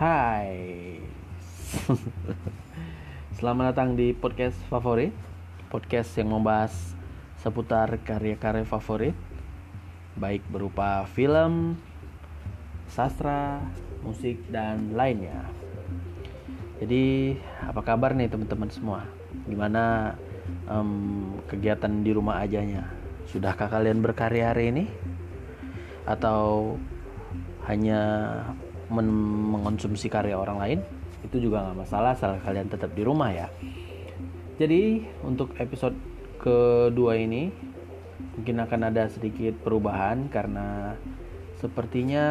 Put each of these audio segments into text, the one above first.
Hai. Selamat datang di podcast favorit. Podcast yang membahas seputar karya-karya favorit. Baik berupa film, sastra, musik, dan lainnya. Jadi apa kabar nih teman-teman semua? Gimana um, kegiatan di rumah ajanya? Sudahkah kalian berkarya hari ini? Atau hanya men- mengonsumsi karya orang lain itu juga nggak masalah asal kalian tetap di rumah ya. Jadi untuk episode kedua ini mungkin akan ada sedikit perubahan karena sepertinya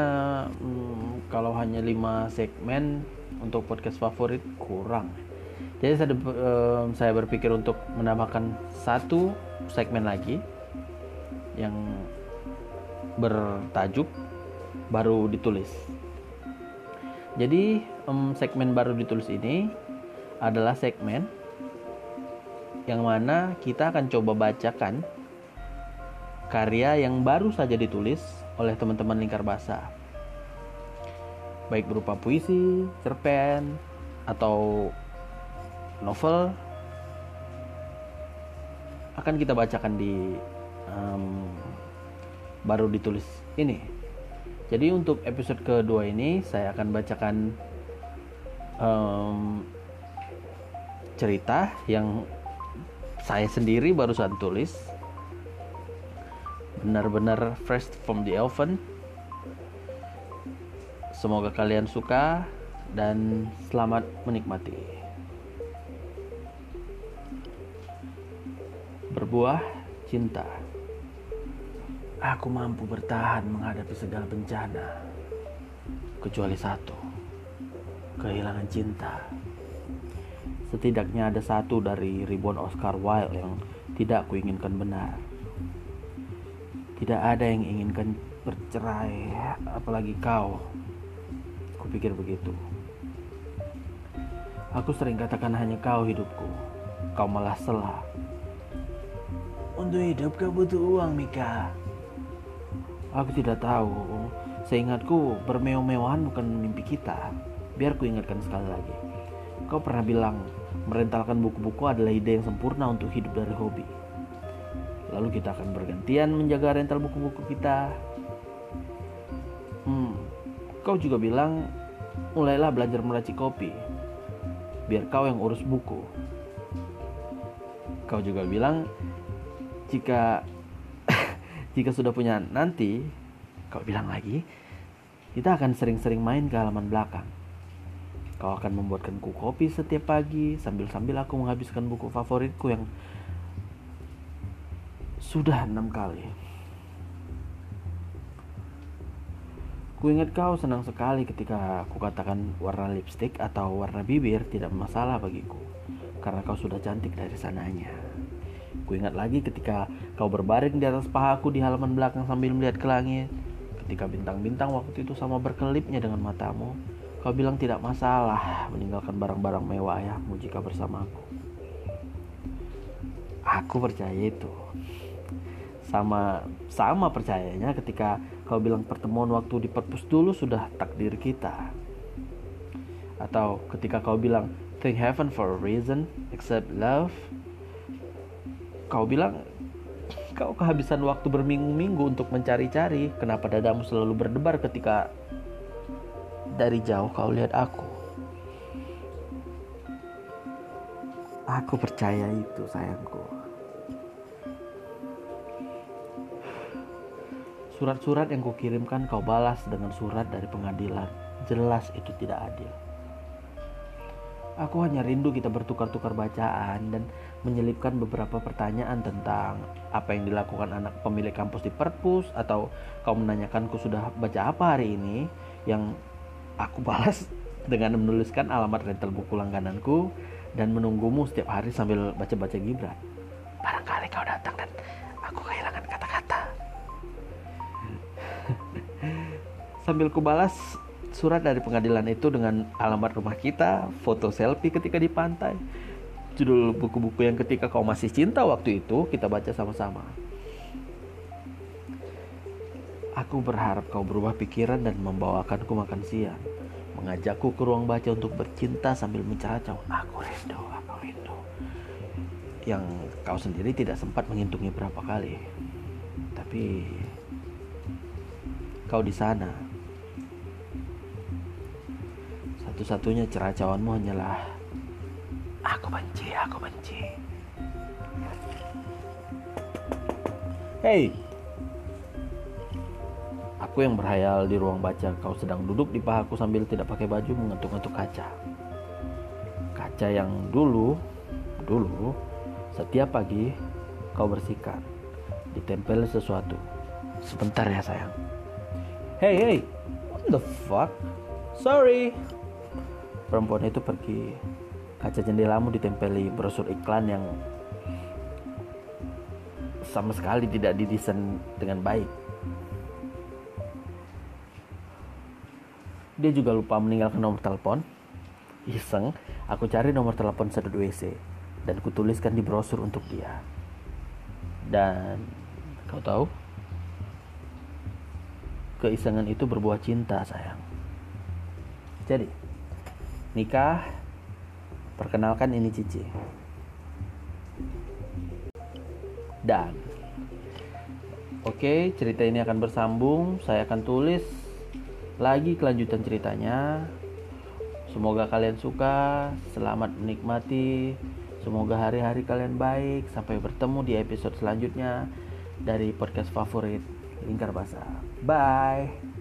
hmm, kalau hanya 5 segmen untuk podcast favorit kurang. Jadi saya, um, saya berpikir untuk menambahkan satu segmen lagi yang bertajuk baru ditulis jadi um, segmen baru ditulis ini adalah segmen yang mana kita akan coba bacakan karya yang baru saja ditulis oleh teman-teman lingkar bahasa. Baik berupa puisi, cerpen, atau novel akan kita bacakan di um, baru ditulis ini. Jadi untuk episode kedua ini saya akan bacakan um, cerita yang saya sendiri barusan tulis. Benar-benar fresh from the oven. Semoga kalian suka dan selamat menikmati. Berbuah cinta. Aku mampu bertahan menghadapi segala bencana, kecuali satu: kehilangan cinta. Setidaknya ada satu dari ribuan Oscar Wilde yang tidak kuinginkan benar. Tidak ada yang inginkan bercerai, apalagi kau. Kupikir begitu. Aku sering katakan hanya kau hidupku. Kau malah selah. Untuk hidup kau butuh uang, Mika. Aku tidak tahu. Seingatku, bermewah-mewahan bukan mimpi kita. Biar ku ingatkan sekali lagi. Kau pernah bilang, merentalkan buku-buku adalah ide yang sempurna untuk hidup dari hobi. Lalu kita akan bergantian menjaga rental buku-buku kita. Hmm, kau juga bilang, mulailah belajar meracik kopi. Biar kau yang urus buku. Kau juga bilang, jika jika sudah punya nanti, kau bilang lagi, kita akan sering-sering main ke halaman belakang. Kau akan membuatkanku kopi setiap pagi sambil-sambil aku menghabiskan buku favoritku yang sudah enam kali. Ku ingat kau senang sekali ketika aku katakan warna lipstick atau warna bibir tidak masalah bagiku karena kau sudah cantik dari sananya. Ku ingat lagi ketika kau berbaring di atas pahaku di halaman belakang sambil melihat ke langit. Ketika bintang-bintang waktu itu sama berkelipnya dengan matamu, kau bilang tidak masalah meninggalkan barang-barang mewah ayahmu jika bersamaku. Aku percaya itu. Sama sama percayanya ketika kau bilang pertemuan waktu di perpus dulu sudah takdir kita. Atau ketika kau bilang thank heaven for a reason except love kau bilang kau kehabisan waktu berminggu-minggu untuk mencari-cari kenapa dadamu selalu berdebar ketika dari jauh kau lihat aku. Aku percaya itu sayangku. Surat-surat yang kukirimkan kau balas dengan surat dari pengadilan. Jelas itu tidak adil. Aku hanya rindu kita bertukar-tukar bacaan dan menyelipkan beberapa pertanyaan tentang apa yang dilakukan anak pemilik kampus di perpus atau kau menanyakanku sudah baca apa hari ini yang aku balas dengan menuliskan alamat rental buku langgananku dan menunggumu setiap hari sambil baca-baca Gibran. Barangkali kau datang dan aku kehilangan kata-kata. sambil kubalas surat dari pengadilan itu dengan alamat rumah kita, foto selfie ketika di pantai, judul buku-buku yang ketika kau masih cinta waktu itu kita baca sama-sama. Aku berharap kau berubah pikiran dan membawakanku makan siang, mengajakku ke ruang baca untuk bercinta sambil menceracau aku rindu aku rindu yang kau sendiri tidak sempat menghitungnya berapa kali tapi kau di sana satu-satunya ceracauanmu hanyalah aku benci aku benci Hei, Aku yang berhayal di ruang baca, kau sedang duduk di pahaku sambil tidak pakai baju mengetuk-ngetuk kaca. Kaca yang dulu, dulu, setiap pagi kau bersihkan, ditempel sesuatu. Sebentar ya sayang. Hey hey, what the fuck? Sorry. Perempuan itu pergi. Kaca jendelamu ditempeli brosur iklan yang sama sekali tidak didesain dengan baik. Dia juga lupa meninggalkan nomor telepon. Iseng, aku cari nomor telepon sedot WC dan kutuliskan di brosur untuk dia. Dan kau tahu? Keisengan itu berbuah cinta, sayang. Jadi, nikah, perkenalkan ini Cici. Dan Oke, cerita ini akan bersambung. Saya akan tulis lagi kelanjutan ceritanya. Semoga kalian suka, selamat menikmati. Semoga hari-hari kalian baik. Sampai bertemu di episode selanjutnya dari podcast favorit Lingkar Basah. Bye.